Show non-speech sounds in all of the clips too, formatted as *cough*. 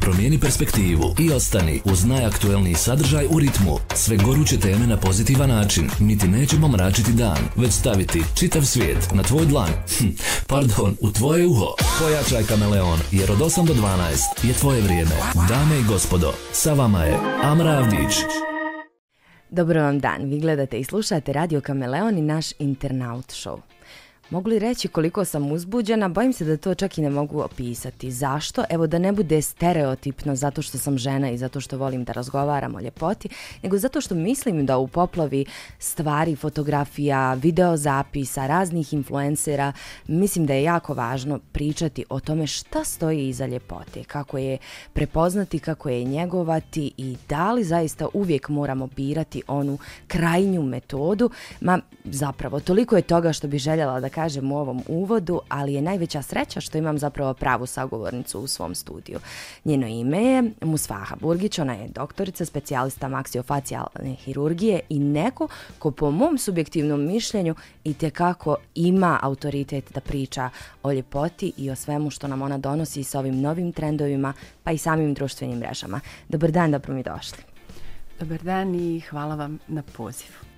Promijeni perspektivu i ostani uz najaktuelniji sadržaj u ritmu. Sve goruće teme na pozitivan način. Mi ti nećemo mračiti dan, već staviti čitav svijet na tvoj dlan. *laughs* Hm, pardon, u tvoje uho. Pojačaj kameleon, jer od 8 do 12 je tvoje vrijeme. Dame i gospodo, sa vama je Amra Avdić. Dobro vam dan, vi gledate i slušate Radio Kameleon i naš Internaut Show. Mogu li reći koliko sam uzbuđena? Bojim se da to čak i ne mogu opisati. Zašto? Evo da ne bude stereotipno zato što sam žena i zato što volim da razgovaram o ljepoti, nego zato što mislim da u poplavi stvari, fotografija, videozapisa, raznih influencera, mislim da je jako važno pričati o tome šta stoji iza ljepote, kako je prepoznati, kako je njegovati i da li zaista uvijek moramo birati onu krajnju metodu. Ma zapravo, toliko je toga što bi željela da kažem u ovom uvodu, ali je najveća sreća što imam zapravo pravu sagovornicu u svom studiju. Njeno ime je Musfaha Burgić, ona je doktorica, specijalista maksiofacijalne hirurgije i neko ko po mom subjektivnom mišljenju i kako ima autoritet da priča o ljepoti i o svemu što nam ona donosi sa ovim novim trendovima pa i samim društvenim mrežama. Dobar dan, dobro mi došli. Dobar dan i hvala vam na pozivu.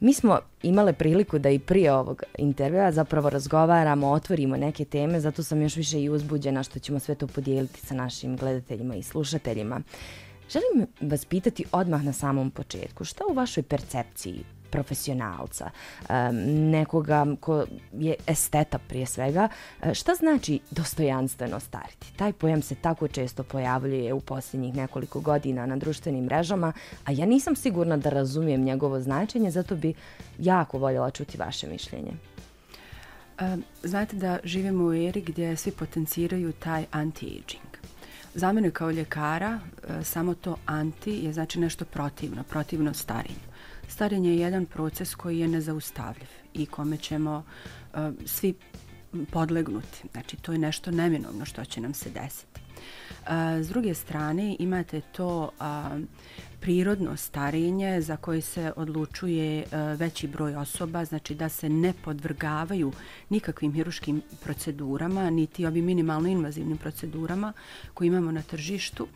Mi smo imale priliku da i prije ovog intervjua zapravo razgovaramo, otvorimo neke teme, zato sam još više i uzbuđena što ćemo sve to podijeliti sa našim gledateljima i slušateljima. Želim vas pitati odmah na samom početku, šta u vašoj percepciji profesionalca, nekoga ko je esteta prije svega, e, šta znači dostojanstveno stariti? Taj pojam se tako često pojavljuje u posljednjih nekoliko godina na društvenim mrežama, a ja nisam sigurna da razumijem njegovo značenje, zato bi jako voljela čuti vaše mišljenje. E, znate da živimo u eri gdje svi potenciraju taj anti-aging. Za mene kao ljekara e, samo to anti je znači nešto protivno, protivno starinju. Starenje je jedan proces koji je nezaustavljiv i kome ćemo uh, svi podlegnuti. Znači, to je nešto neminovno što će nam se desiti. Uh, s druge strane, imate to uh, prirodno starenje za koje se odlučuje e, veći broj osoba, znači da se ne podvrgavaju nikakvim hiruškim procedurama, niti ovim minimalno invazivnim procedurama koje imamo na tržištu.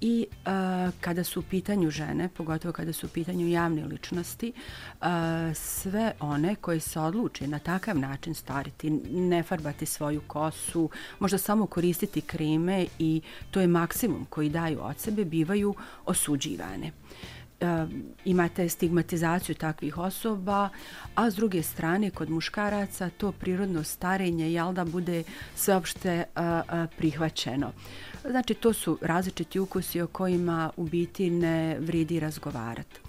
I uh, kada su u pitanju žene, pogotovo kada su u pitanju javne ličnosti, uh, sve one koje se odluče na takav način stariti, ne farbati svoju kosu, možda samo koristiti kreme i to je maksimum koji daju od sebe, bivaju osuđivane uh, imate stigmatizaciju takvih osoba, a s druge strane kod muškaraca to prirodno starenje jel da bude sveopšte uh, prihvaćeno. Znači to su različiti ukusi o kojima u biti ne vredi razgovarati.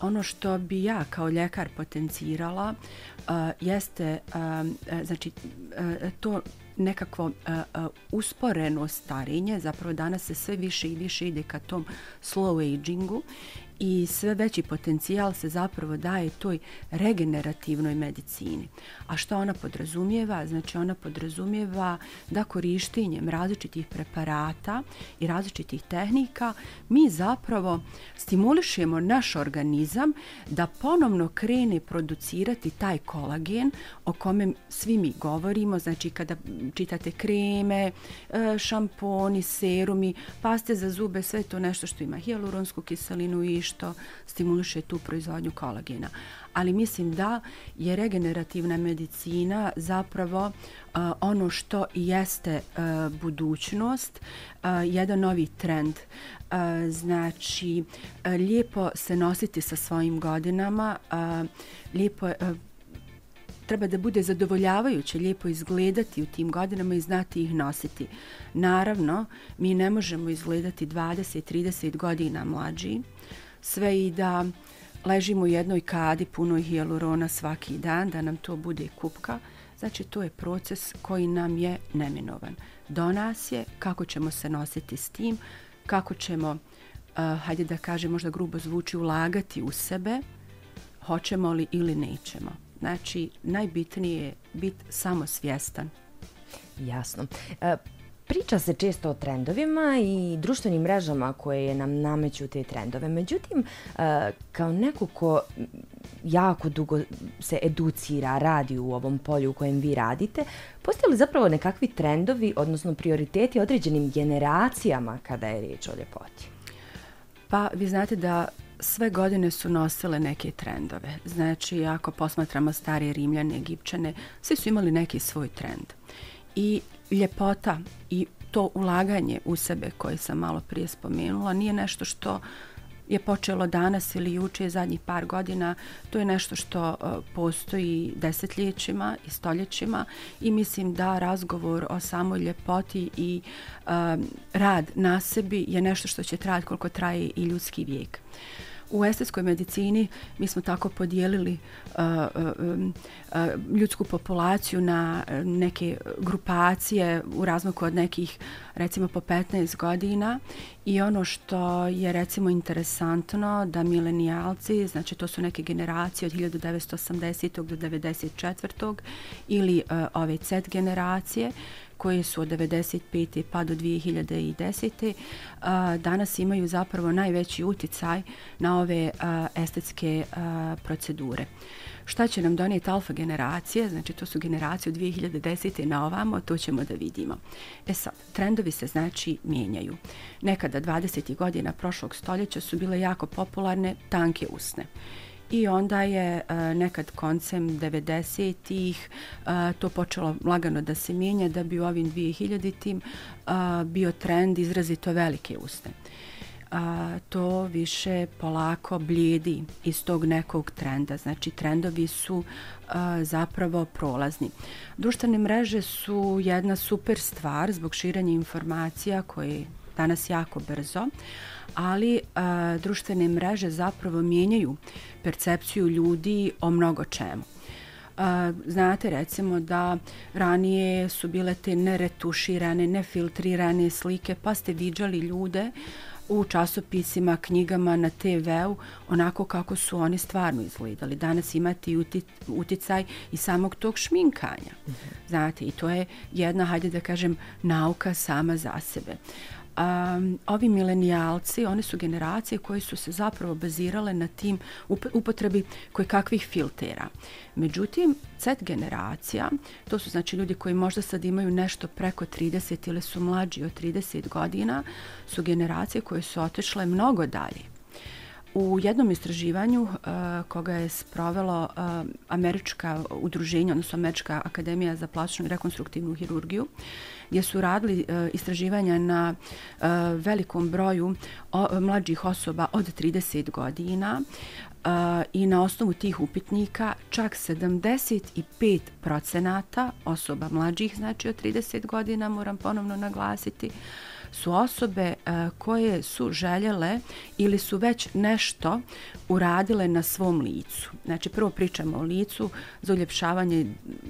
Ono što bi ja kao ljekar potencirala uh, jeste uh, znači uh, to nekakvo uh, uh, usporeno starenje, zapravo danas se sve više i više ide ka tom slow agingu i sve veći potencijal se zapravo daje toj regenerativnoj medicini. A što ona podrazumijeva? Znači ona podrazumijeva da korištenjem različitih preparata i različitih tehnika mi zapravo stimulišemo naš organizam da ponovno krene producirati taj kolagen o kome svi mi govorimo. Znači kada čitate kreme, e, šamponi, serumi, paste za zube, sve to nešto što ima hialuronsku kiselinu i što stimuliše tu proizvodnju kolagena. Ali mislim da je regenerativna medicina zapravo uh, ono što jeste uh, budućnost, uh, jedan novi trend. Uh, znači, uh, lijepo se nositi sa svojim godinama, uh, lijepo uh, treba da bude zadovoljavajuće, lijepo izgledati u tim godinama i znati ih nositi. Naravno, mi ne možemo izgledati 20-30 godina mlađi, sve i da ležimo u jednoj kadi punoj hijalurona svaki dan, da nam to bude kupka. Znači, to je proces koji nam je neminovan. Do nas je kako ćemo se nositi s tim, kako ćemo, uh, hajde da kažem, možda grubo zvuči, ulagati u sebe, hoćemo li ili nećemo. Znači, najbitnije je biti samo svjestan. Jasno. E, Priča se često o trendovima i društvenim mrežama koje nam nameću te trendove. Međutim, e, kao neko ko jako dugo se educira, radi u ovom polju u kojem vi radite. Postoje li zapravo nekakvi trendovi, odnosno prioriteti određenim generacijama kada je riječ o ljepoti? Pa vi znate da sve godine su nosile neke trendove. Znači, ako posmatramo starije Rimljane, Egipćane, svi su imali neki svoj trend. I ljepota i to ulaganje u sebe koje sam malo prije spomenula nije nešto što je počelo danas ili juče zadnjih par godina. To je nešto što uh, postoji desetljećima i stoljećima i mislim da razgovor o samoj ljepoti i um, rad na sebi je nešto što će trajati koliko traje i ljudski vijek. Uh, U estetskoj medicini mi smo tako podijelili uh, uh, um, uh, ljudsku populaciju na uh, neke grupacije u razmaku od nekih recimo po 15 godina i ono što je recimo interesantno da milenijalci, znači to su neke generacije od 1980. do 94. ili uh, ove Z generacije koje su od 95. pa do 2010. danas imaju zapravo najveći uticaj na ove estetske procedure. Šta će nam donijeti alfa generacije, znači to su generacije od 2010. na ovamo, to ćemo da vidimo. E sad, trendovi se znači mijenjaju. Nekada 20. godina prošlog stoljeća su bile jako popularne tanke usne i onda je uh, nekad koncem 90-ih uh, e, to počelo lagano da se mijenja da bi u ovim 2000-tim uh, e, bio trend izrazito velike usne. A, to više polako bljedi iz tog nekog trenda. Znači, trendovi su a, zapravo prolazni. Društvene mreže su jedna super stvar zbog širanja informacija koje danas jako brzo, ali a, društvene mreže zapravo mijenjaju percepciju ljudi o mnogo čemu. A, znate recimo da ranije su bile te neretuširane, nefiltrirane slike, pa ste viđali ljude u časopisima, knjigama, na TV-u, onako kako su oni stvarno izgledali. Danas imate i uticaj i samog tog šminkanja. Mm -hmm. Znate, i to je jedna, hajde da kažem, nauka sama za sebe. Uh, um, ovi milenijalci, oni su generacije koje su se zapravo bazirale na tim upotrebi koje kakvih filtera. Međutim, Z generacija, to su znači ljudi koji možda sad imaju nešto preko 30 ili su mlađi od 30 godina, su generacije koje su otešle mnogo dalje. U jednom istraživanju uh, koga je sprovelo uh, američka udruženja, odnosno američka akademija za plastičnu i rekonstruktivnu hirurgiju, gdje su radili uh, istraživanja na uh, velikom broju o, mlađih osoba od 30 godina uh, i na osnovu tih upitnika čak 75 procenata osoba mlađih, znači od 30 godina, moram ponovno naglasiti, uh, su osobe e, koje su željele ili su već nešto uradile na svom licu. Znači, prvo pričamo o licu, za uljepšavanje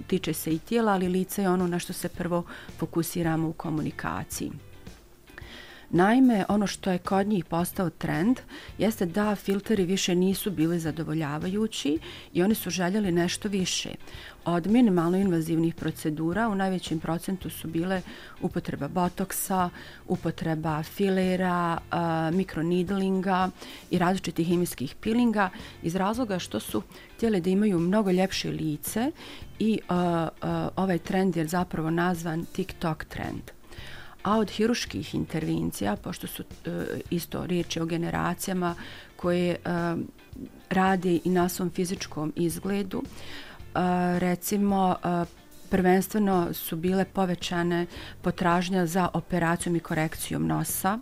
tiče se i tijela, ali lice je ono na što se prvo fokusiramo u komunikaciji. Naime, ono što je kod njih postao trend jeste da filteri više nisu bili zadovoljavajući i oni su željeli nešto više. Od minimalno invazivnih procedura u najvećem procentu su bile upotreba botoksa, upotreba filera, uh, mikronidlinga i različitih hemijskih pilinga iz razloga što su htjeli da imaju mnogo ljepše lice i uh, uh, ovaj trend je zapravo nazvan TikTok trend. A od hiruških intervencija, pošto su e, isto riječi o generacijama koje e, radi i na svom fizičkom izgledu, e, recimo prvenstveno su bile povećane potražnja za operacijom i korekcijom nosa,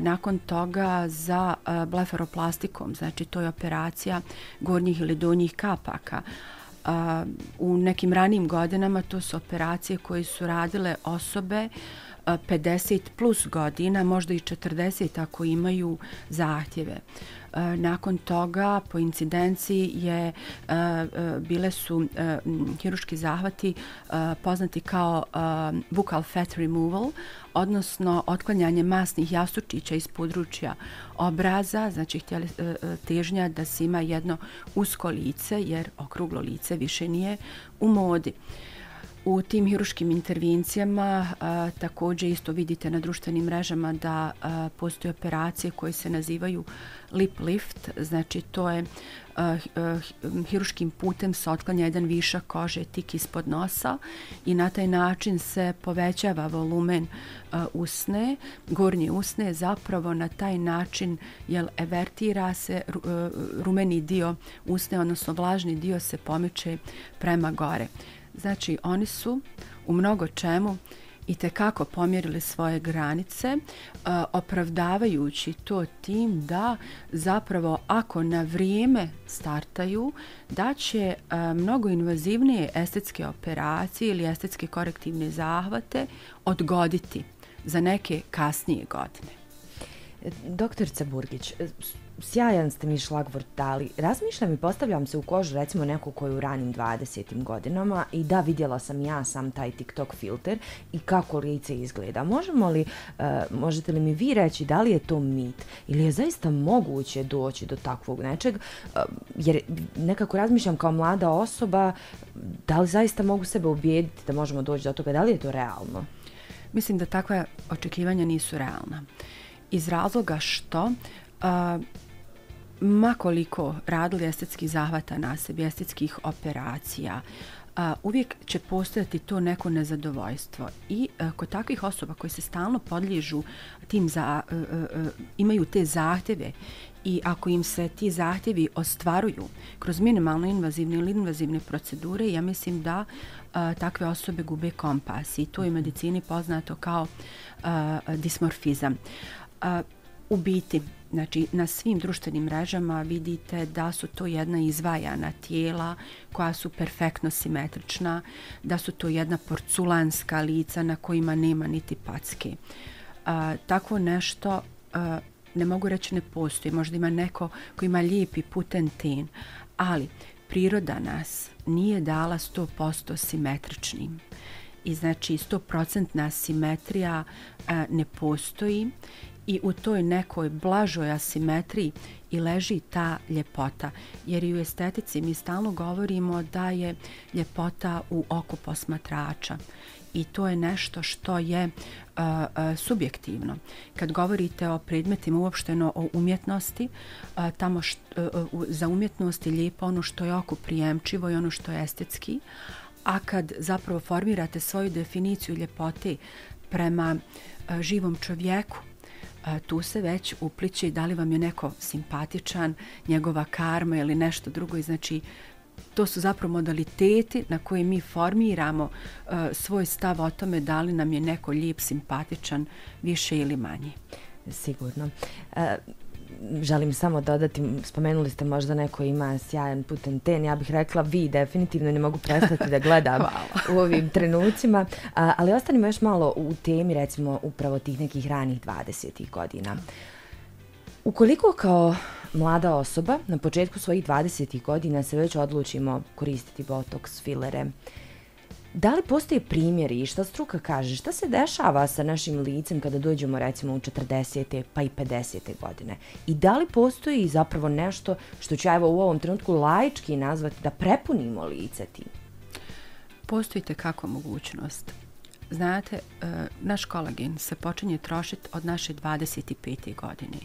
nakon toga za blefaroplastikom, znači to je operacija gornjih ili donjih kapaka, u nekim ranim godinama to su operacije koje su radile osobe uh, 50 plus godina, možda i 40 ako imaju zahtjeve. E, nakon toga, po incidenciji, je, e, e, bile su hiruški zahvati poznati kao buccal fat removal, odnosno otklanjanje masnih jastučića iz područja obraza, znači htjeli težnja da se ima jedno usko lice, jer okruglo lice više nije u modi. U tim hiruškim intervencijama a, također isto vidite na društvenim mrežama da a, postoje operacije koje se nazivaju lip lift, znači to je a, a, hiruškim putem se otklanja jedan višak kože tik ispod nosa i na taj način se povećava volumen a, usne, gornje usne, zapravo na taj način jel evertira se rumeni dio usne, odnosno vlažni dio se pomiče prema gore. Znači, oni su u mnogo čemu i te kako pomjerili svoje granice, uh, opravdavajući to tim da zapravo ako na vrijeme startaju, da će uh, mnogo invazivnije estetske operacije ili estetske korektivne zahvate odgoditi za neke kasnije godine. Doktorica Burgić, sjajan ste mi šlagvort dali. Razmišljam i postavljam se u kožu recimo neku koju u ranim 20. godinama i da vidjela sam ja sam taj TikTok filter i kako lice izgleda. Možemo li, uh, možete li mi vi reći da li je to mit ili je zaista moguće doći do takvog nečeg? Uh, jer nekako razmišljam kao mlada osoba da li zaista mogu sebe ubijediti da možemo doći do toga? Da li je to realno? Mislim da takve očekivanja nisu realna. Iz razloga što uh, makoliko radili estetski zahvata na sebi, estetskih operacija, a, uvijek će postojati to neko nezadovoljstvo. I a, kod takvih osoba koji se stalno podliježu tim za, a, a, a, imaju te zahtjeve i ako im se ti zahtjevi ostvaruju kroz minimalno invazivne ili invazivne procedure, ja mislim da a, takve osobe gube kompas i to je u medicini poznato kao a, dismorfizam. A, u biti, znači na svim društvenim mrežama vidite da su to jedna izvajana tijela koja su perfektno simetrična, da su to jedna porculanska lica na kojima nema niti packe. A, tako nešto a, ne mogu reći ne postoji, možda ima neko koji ima lijepi puten ten, ali priroda nas nije dala 100% simetričnim i znači 100% simetrija a, ne postoji i u toj nekoj blažoj asimetriji i leži ta ljepota. Jer i u estetici mi stalno govorimo da je ljepota u oku posmatrača i to je nešto što je uh, uh subjektivno. Kad govorite o predmetima uopšteno o umjetnosti, uh, tamo št, uh, uh za umjetnost je lijepo ono što je oku prijemčivo i ono što je estetski, a kad zapravo formirate svoju definiciju ljepote prema uh, živom čovjeku, tu se već upliče da li vam je neko simpatičan, njegova karma ili nešto drugo. I znači, to su zapravo modaliteti na koje mi formiramo uh, svoj stav o tome da li nam je neko lijep, simpatičan, više ili manje. Sigurno. Uh, želim samo dodati, spomenuli ste možda neko ima sjajan putem ten, ja bih rekla vi definitivno ne mogu prestati da gledam *laughs* u ovim trenucima, a, ali ostanimo još malo u temi recimo upravo tih nekih ranih 20. godina. Ukoliko kao mlada osoba na početku svojih 20. godina se već odlučimo koristiti botoks, filere, Da li postoje primjeri i šta struka kaže, šta se dešava sa našim licem kada dođemo recimo u 40. pa i 50. godine? I da li postoji zapravo nešto što ću evo u ovom trenutku laički nazvati da prepunimo lice tim? Postoji kako mogućnost. Znate, eh, naš kolagen se počinje trošiti od naše 25. godine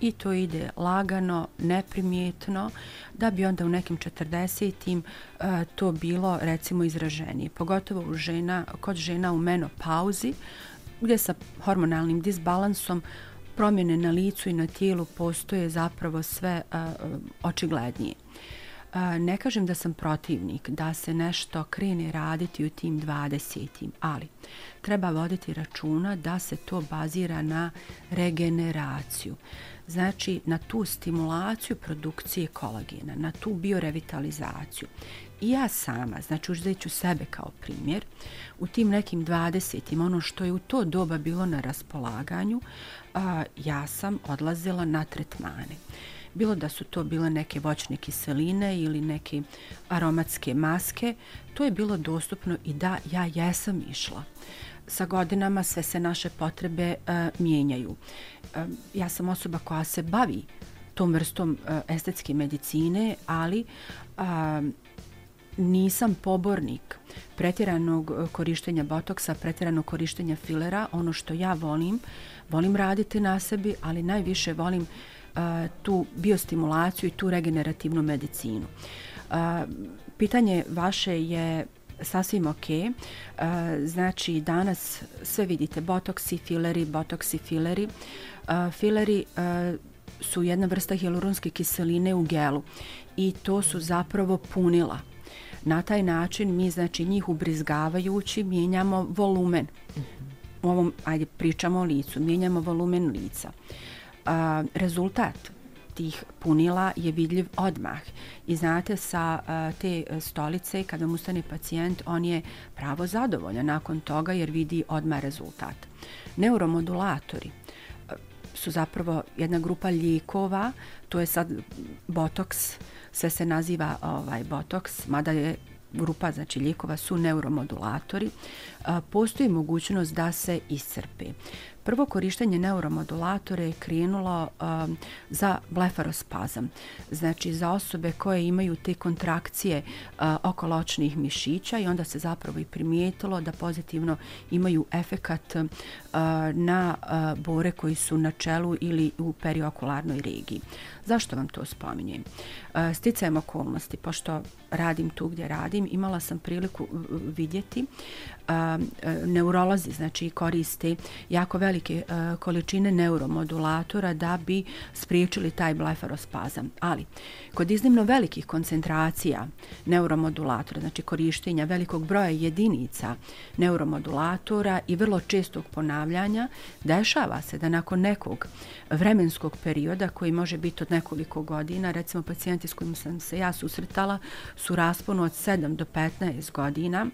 i to ide lagano, neprimjetno, da bi onda u nekim 40-im e, to bilo recimo izraženije. Pogotovo u žena, kod žena u menopauzi, gdje sa hormonalnim disbalansom promjene na licu i na tijelu postoje zapravo sve uh, očiglednije. Ne kažem da sam protivnik da se nešto krene raditi u tim 20. ali treba voditi računa da se to bazira na regeneraciju znači na tu stimulaciju produkcije kolagena, na tu biorevitalizaciju. I ja sama, znači uzet sebe kao primjer, u tim nekim 20. ono što je u to doba bilo na raspolaganju, a, ja sam odlazila na tretmane. Bilo da su to bile neke voćne kiseline ili neke aromatske maske, to je bilo dostupno i da ja jesam išla sa godinama sve se naše potrebe uh, mijenjaju. Uh, ja sam osoba koja se bavi tom vrstom uh, estetske medicine, ali uh, nisam pobornik pretjeranog korištenja botoksa, pretjeranog korištenja filera. Ono što ja volim, volim raditi na sebi, ali najviše volim uh, tu biostimulaciju i tu regenerativnu medicinu. Uh, pitanje vaše je sasvim ok. Uh, znači, danas sve vidite, botoksi, fileri, botoksi, fileri. Fileri su jedna vrsta hialuronske kiseline u gelu i to su zapravo punila. Na taj način mi znači njih ubrizgavajući mijenjamo volumen. U ovom, ajde, pričamo o licu, mijenjamo volumen lica. A, rezultat tih punila je vidljiv odmah. I znate, sa a, te stolice, kada mu ustane pacijent, on je pravo zadovoljan nakon toga jer vidi odmah rezultat. Neuromodulatori su zapravo jedna grupa lijekova, to je sad botoks, sve se naziva ovaj botoks, mada je grupa znači lijekova su neuromodulatori, postoji mogućnost da se iscrpe. Prvo korištenje neuromodulatora je krenulo um, za blefarospazam, znači za osobe koje imaju te kontrakcije uh, okoločnih mišića i onda se zapravo i primijetilo da pozitivno imaju efekat uh, na uh, bore koji su na čelu ili u periokularnoj regiji. Zašto vam to spominjem? E, sticajem okolnosti, pošto radim tu gdje radim, imala sam priliku e, vidjeti e, neurolozi znači koriste jako velike količine neuromodulatora da bi spriječili taj blefarospazam. Ali kod iznimno velikih koncentracija neuromodulatora, znači korištenja velikog broja jedinica neuromodulatora i vrlo čestog ponavljanja, dešava se da nakon nekog vremenskog perioda koji može biti od nekoliko godina, recimo pacijenti s kojim sam se ja susretala su rasponu od 7 do 15 godina,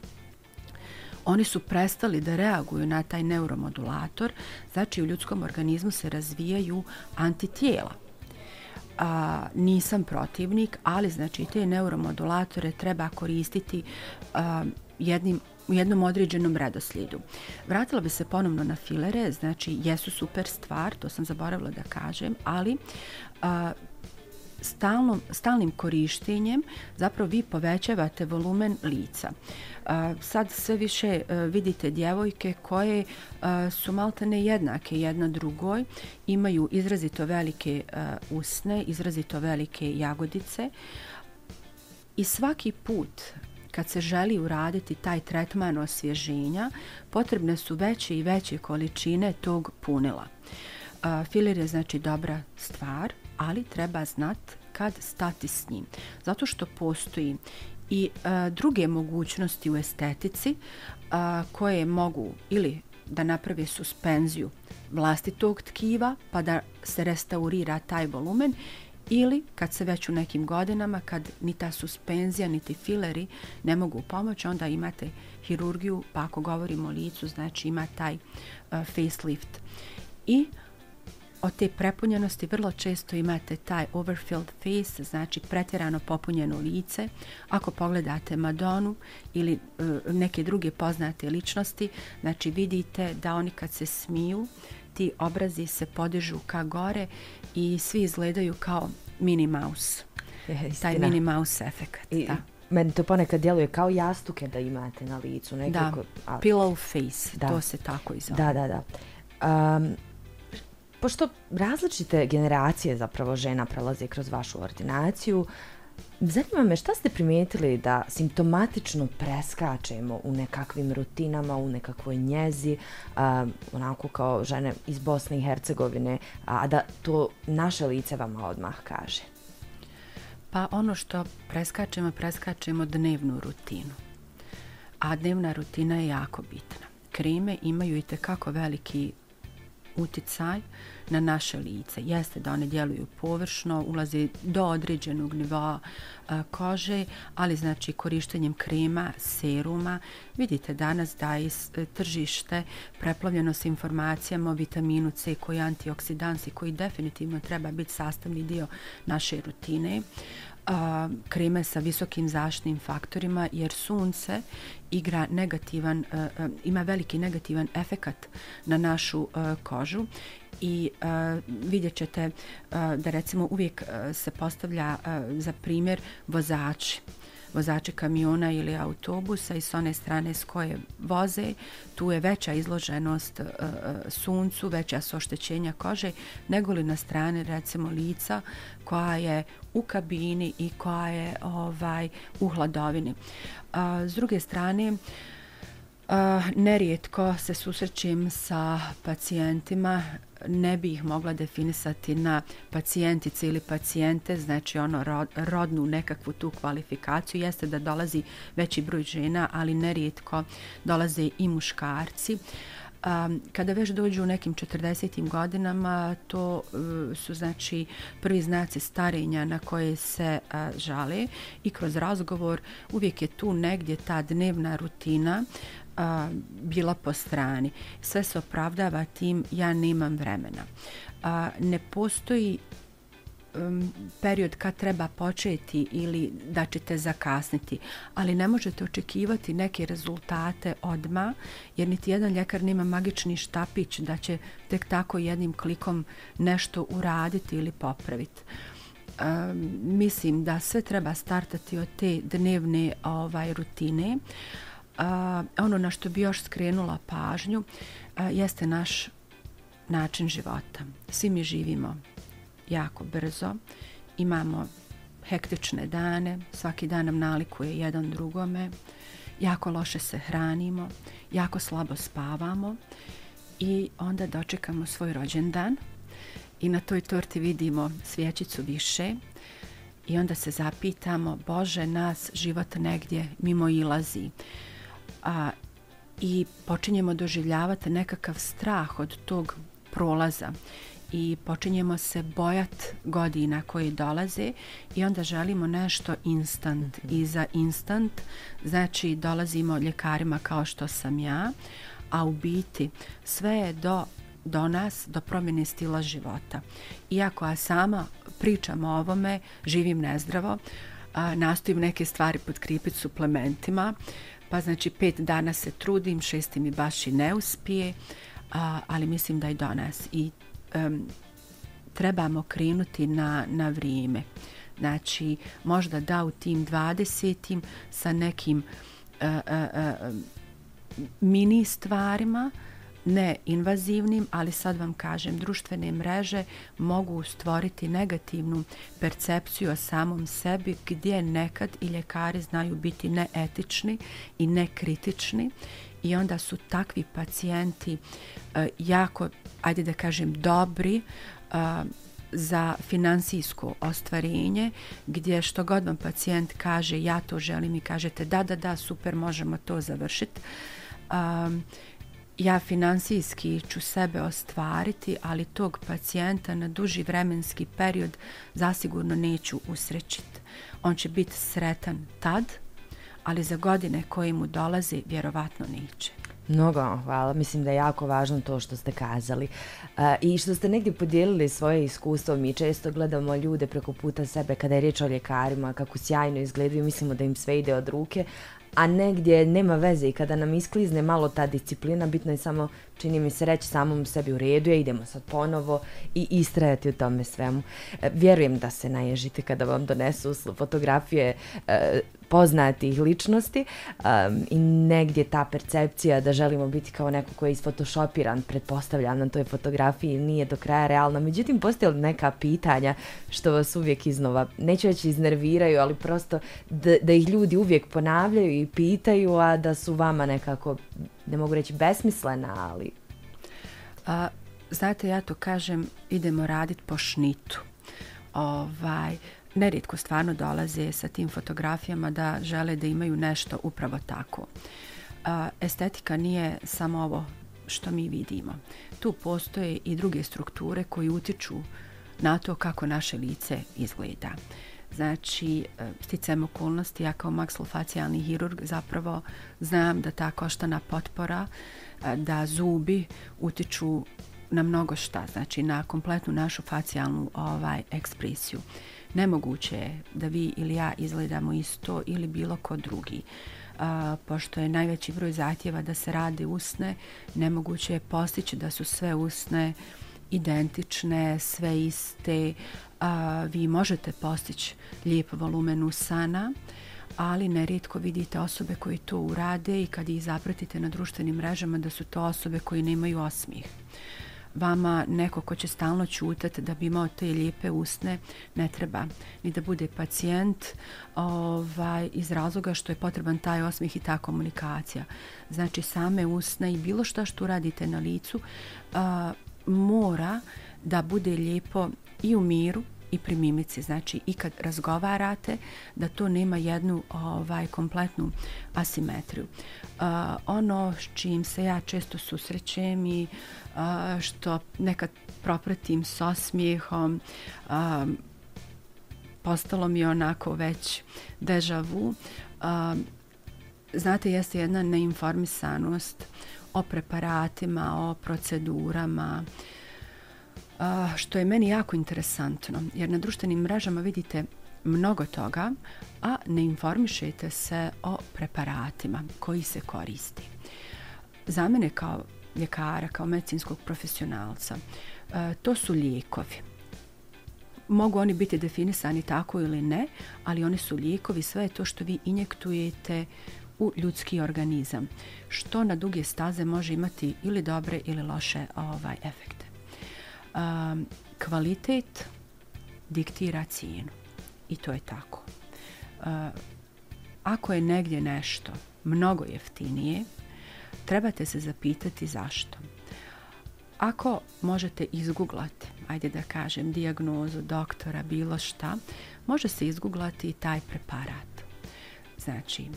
oni su prestali da reaguju na taj neuromodulator, znači u ljudskom organizmu se razvijaju antitijela. A, nisam protivnik, ali znači te neuromodulatore treba koristiti a, jednim u jednom određenom redoslijedu. Vratila bi se ponovno na filere, znači jesu super stvar, to sam zaboravila da kažem, ali a, stalnom, stalnim korištenjem zapravo vi povećavate volumen lica. Sad sve više a, vidite djevojke koje e, su malta nejednake jedna drugoj, imaju izrazito velike a, usne, izrazito velike jagodice i svaki put kad se želi uraditi taj tretman osvježenja, potrebne su veće i veće količine tog punila. Filer je znači dobra stvar, ali treba znat kad stati s njim. Zato što postoji i a, druge mogućnosti u estetici a, koje mogu ili da naprave suspenziju vlastitog tkiva pa da se restaurira taj volumen ili kad se već u nekim godinama kad ni ta suspenzija niti fileri ne mogu pomoći onda imate hirurgiju pa ako govorimo o licu znači ima taj uh, facelift i od te prepunjenosti vrlo često imate taj overfilled face, znači pretjerano popunjeno lice. Ako pogledate Madonu ili uh, neke druge poznate ličnosti, znači vidite da oni kad se smiju, ti obrazi se podižu ka gore i svi izgledaju kao Minnie Mouse. Je, taj Minnie Mouse efekt. I, da. Meni to ponekad djeluje kao jastuke da imate na licu. Nekako, da, ali... pillow face, da. to se tako izove. Da, da, da. Um, pošto različite generacije zapravo žena prolaze kroz vašu ordinaciju, zanima me šta ste primijetili da simptomatično preskačemo u nekakvim rutinama, u nekakvoj njezi, a, onako kao žene iz Bosne i Hercegovine, a da to naše lice vama odmah kaže? Pa ono što preskačemo, preskačemo dnevnu rutinu. A dnevna rutina je jako bitna. Kreme imaju i tekako veliki uticaj na naše lice. Jeste da one djeluju površno, ulaze do određenog nivoa a, kože, ali znači korištenjem krema, seruma, vidite danas da je e, tržište preplavljeno s informacijama o vitaminu C koji je antioksidansi, koji definitivno treba biti sastavni dio naše rutine a, kreme sa visokim zaštitnim faktorima jer sunce igra negativan a, a, ima veliki negativan efekat na našu a, kožu. I a, vidjet ćete a, da recimo uvijek a, se postavlja a, za primjer vozači vozače kamiona ili autobusa i s one strane s koje voze, tu je veća izloženost e, e, suncu, veća su oštećenja kože, nego li na strane recimo lica koja je u kabini i koja je ovaj u hladovini. A, s druge strane, nerijetko se susrećem sa pacijentima ne bi ih mogla definisati na pacijentice ili pacijente, znači ono rodnu nekakvu tu kvalifikaciju, jeste da dolazi veći broj žena, ali nerijetko dolaze i muškarci. Um, kada već dođu u nekim 40. godinama, to uh, su znači prvi znaci starenja na koje se uh, žale i kroz razgovor uvijek je tu negdje ta dnevna rutina a, bila po strani. Sve se opravdava tim ja nemam vremena. A, ne postoji um, period kad treba početi ili da ćete zakasniti, ali ne možete očekivati neke rezultate odma, jer niti jedan ljekar nema magični štapić da će tek tako jednim klikom nešto uraditi ili popraviti. Um, mislim da sve treba startati od te dnevne ovaj rutine. Uh, a, ono na što bi još skrenula pažnju a, jeste naš način života. Svi mi živimo jako brzo, imamo hektične dane, svaki dan nam nalikuje jedan drugome, jako loše se hranimo, jako slabo spavamo i onda dočekamo svoj rođendan i na toj torti vidimo svjećicu više i onda se zapitamo, Bože, nas život negdje mimo ilazi a, i počinjemo doživljavati nekakav strah od tog prolaza i počinjemo se bojat godina koje dolaze i onda želimo nešto instant mm -hmm. i za instant znači dolazimo ljekarima kao što sam ja a u biti sve je do do nas, do promjene stila života. Iako ja sama pričam o ovome, živim nezdravo, a, nastojim neke stvari podkripiti suplementima, pa znači pet dana se trudim, šesti mi baš i ne uspije, a, ali mislim da i do nas i um, trebamo krenuti na, na vrijeme. Znači, možda da u tim dvadesetim sa nekim uh, uh, uh, mini stvarima, uh, invazivnim, ali sad vam kažem, društvene mreže mogu stvoriti negativnu percepciju o samom sebi gdje nekad i ljekari znaju biti neetični i nekritični i onda su takvi pacijenti uh, jako, ajde da kažem, dobri uh, za finansijsko ostvarenje gdje što god vam pacijent kaže ja to želim i kažete da, da, da, super, možemo to završiti. Um, ja finansijski ću sebe ostvariti, ali tog pacijenta na duži vremenski period zasigurno neću usrećiti. On će biti sretan tad, ali za godine koje mu dolaze vjerovatno neće. Mnogo hvala. Mislim da je jako važno to što ste kazali. E, I što ste negdje podijelili svoje iskustvo. Mi često gledamo ljude preko puta sebe kada je riječ o ljekarima, kako sjajno izgledaju. Mislimo da im sve ide od ruke, a negdje nema veze i kada nam isklizne malo ta disciplina, bitno je samo, čini mi se reći samom sebi u redu, ja idemo sad ponovo i istrajati u tome svemu. E, vjerujem da se naježite kada vam donesu fotografije e, poznatih ličnosti um, i negdje ta percepcija da želimo biti kao neko koji je isfotoshopiran, pretpostavljam na toj fotografiji, nije do kraja realna. Međutim, postoje li neka pitanja što vas uvijek iznova, neću reći iznerviraju, ali prosto da, da ih ljudi uvijek ponavljaju i pitaju, a da su vama nekako, ne mogu reći besmislena, ali... A, znate, ja to kažem, idemo raditi po šnitu. Ovaj, neritko stvarno dolaze sa tim fotografijama da žele da imaju nešto upravo tako. Estetika nije samo ovo što mi vidimo. Tu postoje i druge strukture koji utiču na to kako naše lice izgleda. Znači, e, sticajem okolnosti, ja kao maksilofacijalni hirurg zapravo znam da ta koštana potpora, e, da zubi utiču na mnogo šta, znači na kompletnu našu facijalnu ovaj ekspresiju nemoguće je da vi ili ja izgledamo isto ili bilo ko drugi. A, pošto je najveći broj zahtjeva da se rade usne, nemoguće je postići da su sve usne identične, sve iste. A, vi možete postići lijep volumen usana, ali nerijetko vidite osobe koji to urade i kad ih zapratite na društvenim mrežama da su to osobe koji nemaju osmih vama neko ko će stalno čutati da bi imao te lijepe usne, ne treba ni da bude pacijent ovaj, iz razloga što je potreban taj osmih i ta komunikacija. Znači same usne i bilo što što radite na licu a, mora da bude lijepo i u miru i pri mimici, znači i kad razgovarate da to nema jednu ovaj kompletnu asimetriju. Uh, ono s čim se ja često susrećem i uh, što nekad propratim s osmijehom uh, postalo mi onako već deja vu. Uh, znate, jeste jedna neinformisanost o preparatima, o procedurama, uh, što je meni jako interesantno, jer na društvenim mrežama vidite mnogo toga, a ne informišete se o preparatima koji se koristi. Za mene kao ljekara, kao medicinskog profesionalca, e, to su lijekovi. Mogu oni biti definisani tako ili ne, ali oni su lijekovi, sve je to što vi injektujete u ljudski organizam, što na duge staze može imati ili dobre ili loše ovaj efekte um, kvalitet diktira cijenu. I to je tako. Uh, ako je negdje nešto mnogo jeftinije, trebate se zapitati zašto. Ako možete izguglati, ajde da kažem, dijagnozu doktora, bilo šta, može se izguglati i taj preparat. Znači,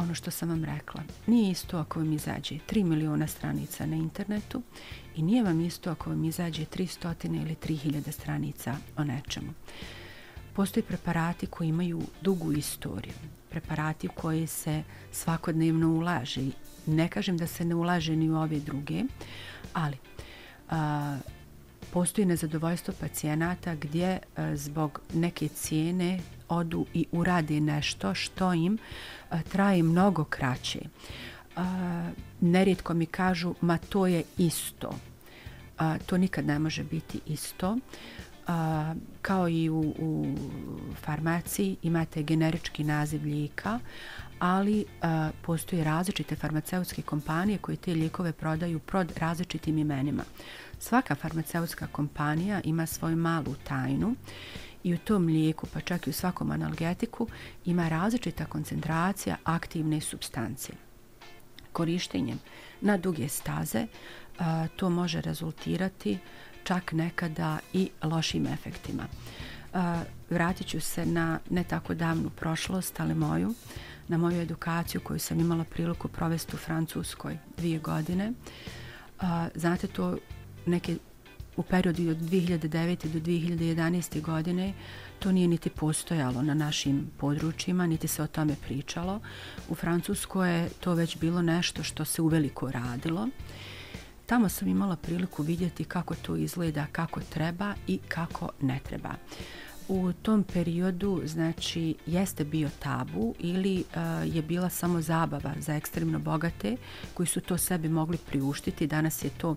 ono što sam vam rekla, nije isto ako vam izađe 3 miliona stranica na internetu i nije vam isto ako vam izađe 300 ili 3000 stranica o nečemu. Postoji preparati koji imaju dugu istoriju, preparati u koje se svakodnevno ulaže. Ne kažem da se ne ulaže ni u ove druge, ali a, postoji nezadovoljstvo pacijenata gdje a, zbog neke cijene odu i urade nešto što im e, traje mnogo kraće. E, nerijetko mi kažu, ma to je isto. A, to nikad ne može biti isto. A, kao i u, u farmaciji imate generički naziv lijeka, ali a, postoje različite farmaceutske kompanije koje te lijekove prodaju pod različitim imenima. Svaka farmaceutska kompanija ima svoju malu tajnu i u tom mlijeku, pa čak i u svakom analgetiku, ima različita koncentracija aktivne substancije. Korištenjem na duge staze a, to može rezultirati čak nekada i lošim efektima. A, vratit ću se na ne tako davnu prošlost, ali moju, na moju edukaciju koju sam imala priliku provesti u Francuskoj dvije godine. A, znate, to neke u periodu od 2009. do 2011. godine to nije niti postojalo na našim područjima, niti se o tome pričalo. U Francuskoj je to već bilo nešto što se uveliko radilo. Tamo sam imala priliku vidjeti kako to izgleda, kako treba i kako ne treba. U tom periodu, znači, jeste bio tabu ili uh, je bila samo zabava za ekstremno bogate koji su to sebi mogli priuštiti. Danas je to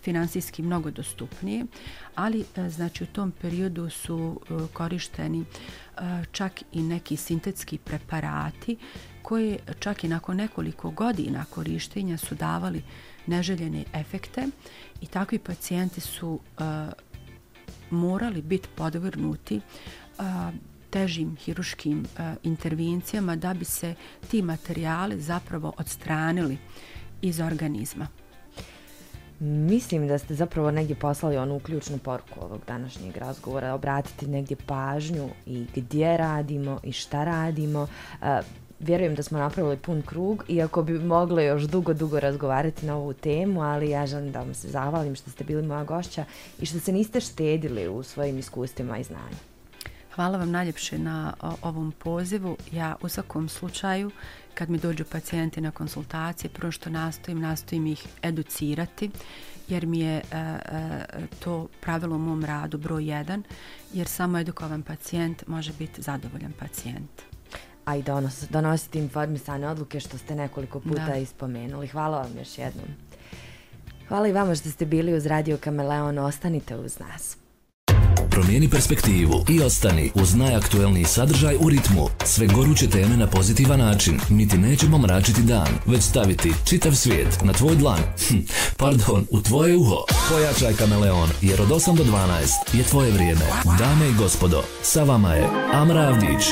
finansijski mnogo dostupnije, ali uh, znači u tom periodu su uh, korišteni uh, čak i neki sintetski preparati koji čak i nakon nekoliko godina korištenja su davali neželjene efekte i takvi pacijenti su uh, morali biti podvrnuti a, težim hiruškim a, intervencijama da bi se ti materijali zapravo odstranili iz organizma. Mislim da ste zapravo negdje poslali onu ključnu poruku ovog današnjeg razgovora, obratiti negdje pažnju i gdje radimo i šta radimo. Vjerujem da smo napravili pun krug, iako bi mogle još dugo, dugo razgovarati na ovu temu, ali ja želim da vam se zahvalim što ste bili moja gošća i što se niste štedili u svojim iskustvima i znanju. Hvala vam najljepše na ovom pozivu. Ja u svakom slučaju, kad mi dođu pacijenti na konsultacije, prvo što nastojim, nastojim ih educirati, jer mi je e, e, to pravilo u mom radu broj jedan, jer samo edukovan pacijent može biti zadovoljan pacijent a i donos, donositi informisane odluke što ste nekoliko puta da. ispomenuli. Hvala vam još jednom. Hvala i vama što ste bili uz Radio Kameleon. Ostanite uz nas. Promijeni perspektivu i ostani uz najaktuelniji sadržaj u ritmu. Sve goruće teme na pozitivan način. Mi ti nećemo mračiti dan, već staviti čitav svijet na tvoj dlan. Hm, pardon, u tvoje uho. Pojačaj kameleon, jer od 8 do 12 je tvoje vrijeme. Dame i gospodo, sa vama je Amra Avdić.